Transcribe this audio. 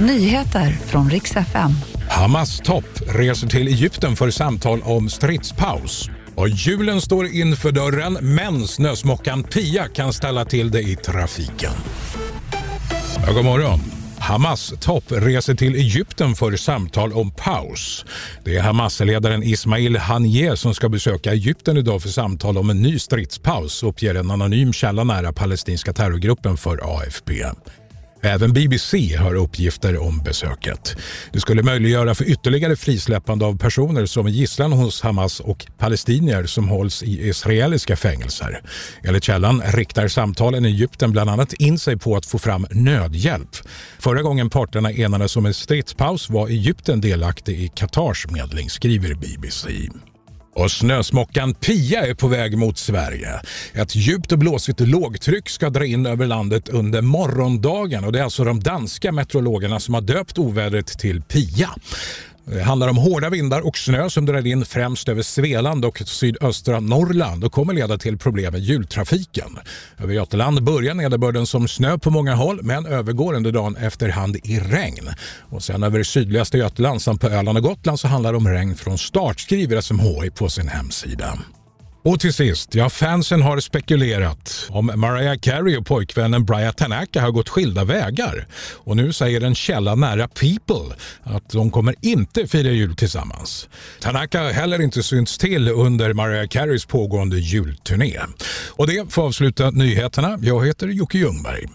Nyheter från riks FM. Hamas topp reser till Egypten för samtal om stridspaus. Och julen står inför dörren, men snösmockan Pia kan ställa till det i trafiken. Ja, god morgon. Hamas topp reser till Egypten för samtal om paus. Det är Hamas-ledaren Ismail Haniyeh som ska besöka Egypten idag för samtal om en ny stridspaus, uppger en anonym källa nära palestinska terrorgruppen för AFP. Även BBC har uppgifter om besöket. Det skulle möjliggöra för ytterligare frisläppande av personer som är gisslan hos Hamas och palestinier som hålls i israeliska fängelser. Enligt källan riktar samtalen i Egypten bland annat in sig på att få fram nödhjälp. Förra gången parterna enades om en stridspaus var Egypten delaktig i Qatars medling, skriver BBC. Och snösmockan Pia är på väg mot Sverige. Ett djupt och blåsigt lågtryck ska dra in över landet under morgondagen och det är alltså de danska meteorologerna som har döpt ovädret till Pia. Det handlar om hårda vindar och snö som drar in främst över Svealand och sydöstra Norrland och kommer leda till problem med jultrafiken. Över Götaland börjar nederbörden som snö på många håll men övergår under dagen efterhand i regn. Och sen över sydligaste Götaland samt på Öland och Gotland så handlar det om regn från start, skriver SMHI på sin hemsida. Och till sist, ja fansen har spekulerat om Mariah Carey och pojkvännen Brian Tanaka har gått skilda vägar. Och nu säger en källa nära People att de kommer inte fira jul tillsammans. Tanaka har heller inte synts till under Mariah Careys pågående julturné. Och det får avsluta nyheterna. Jag heter Jocke Ljungberg.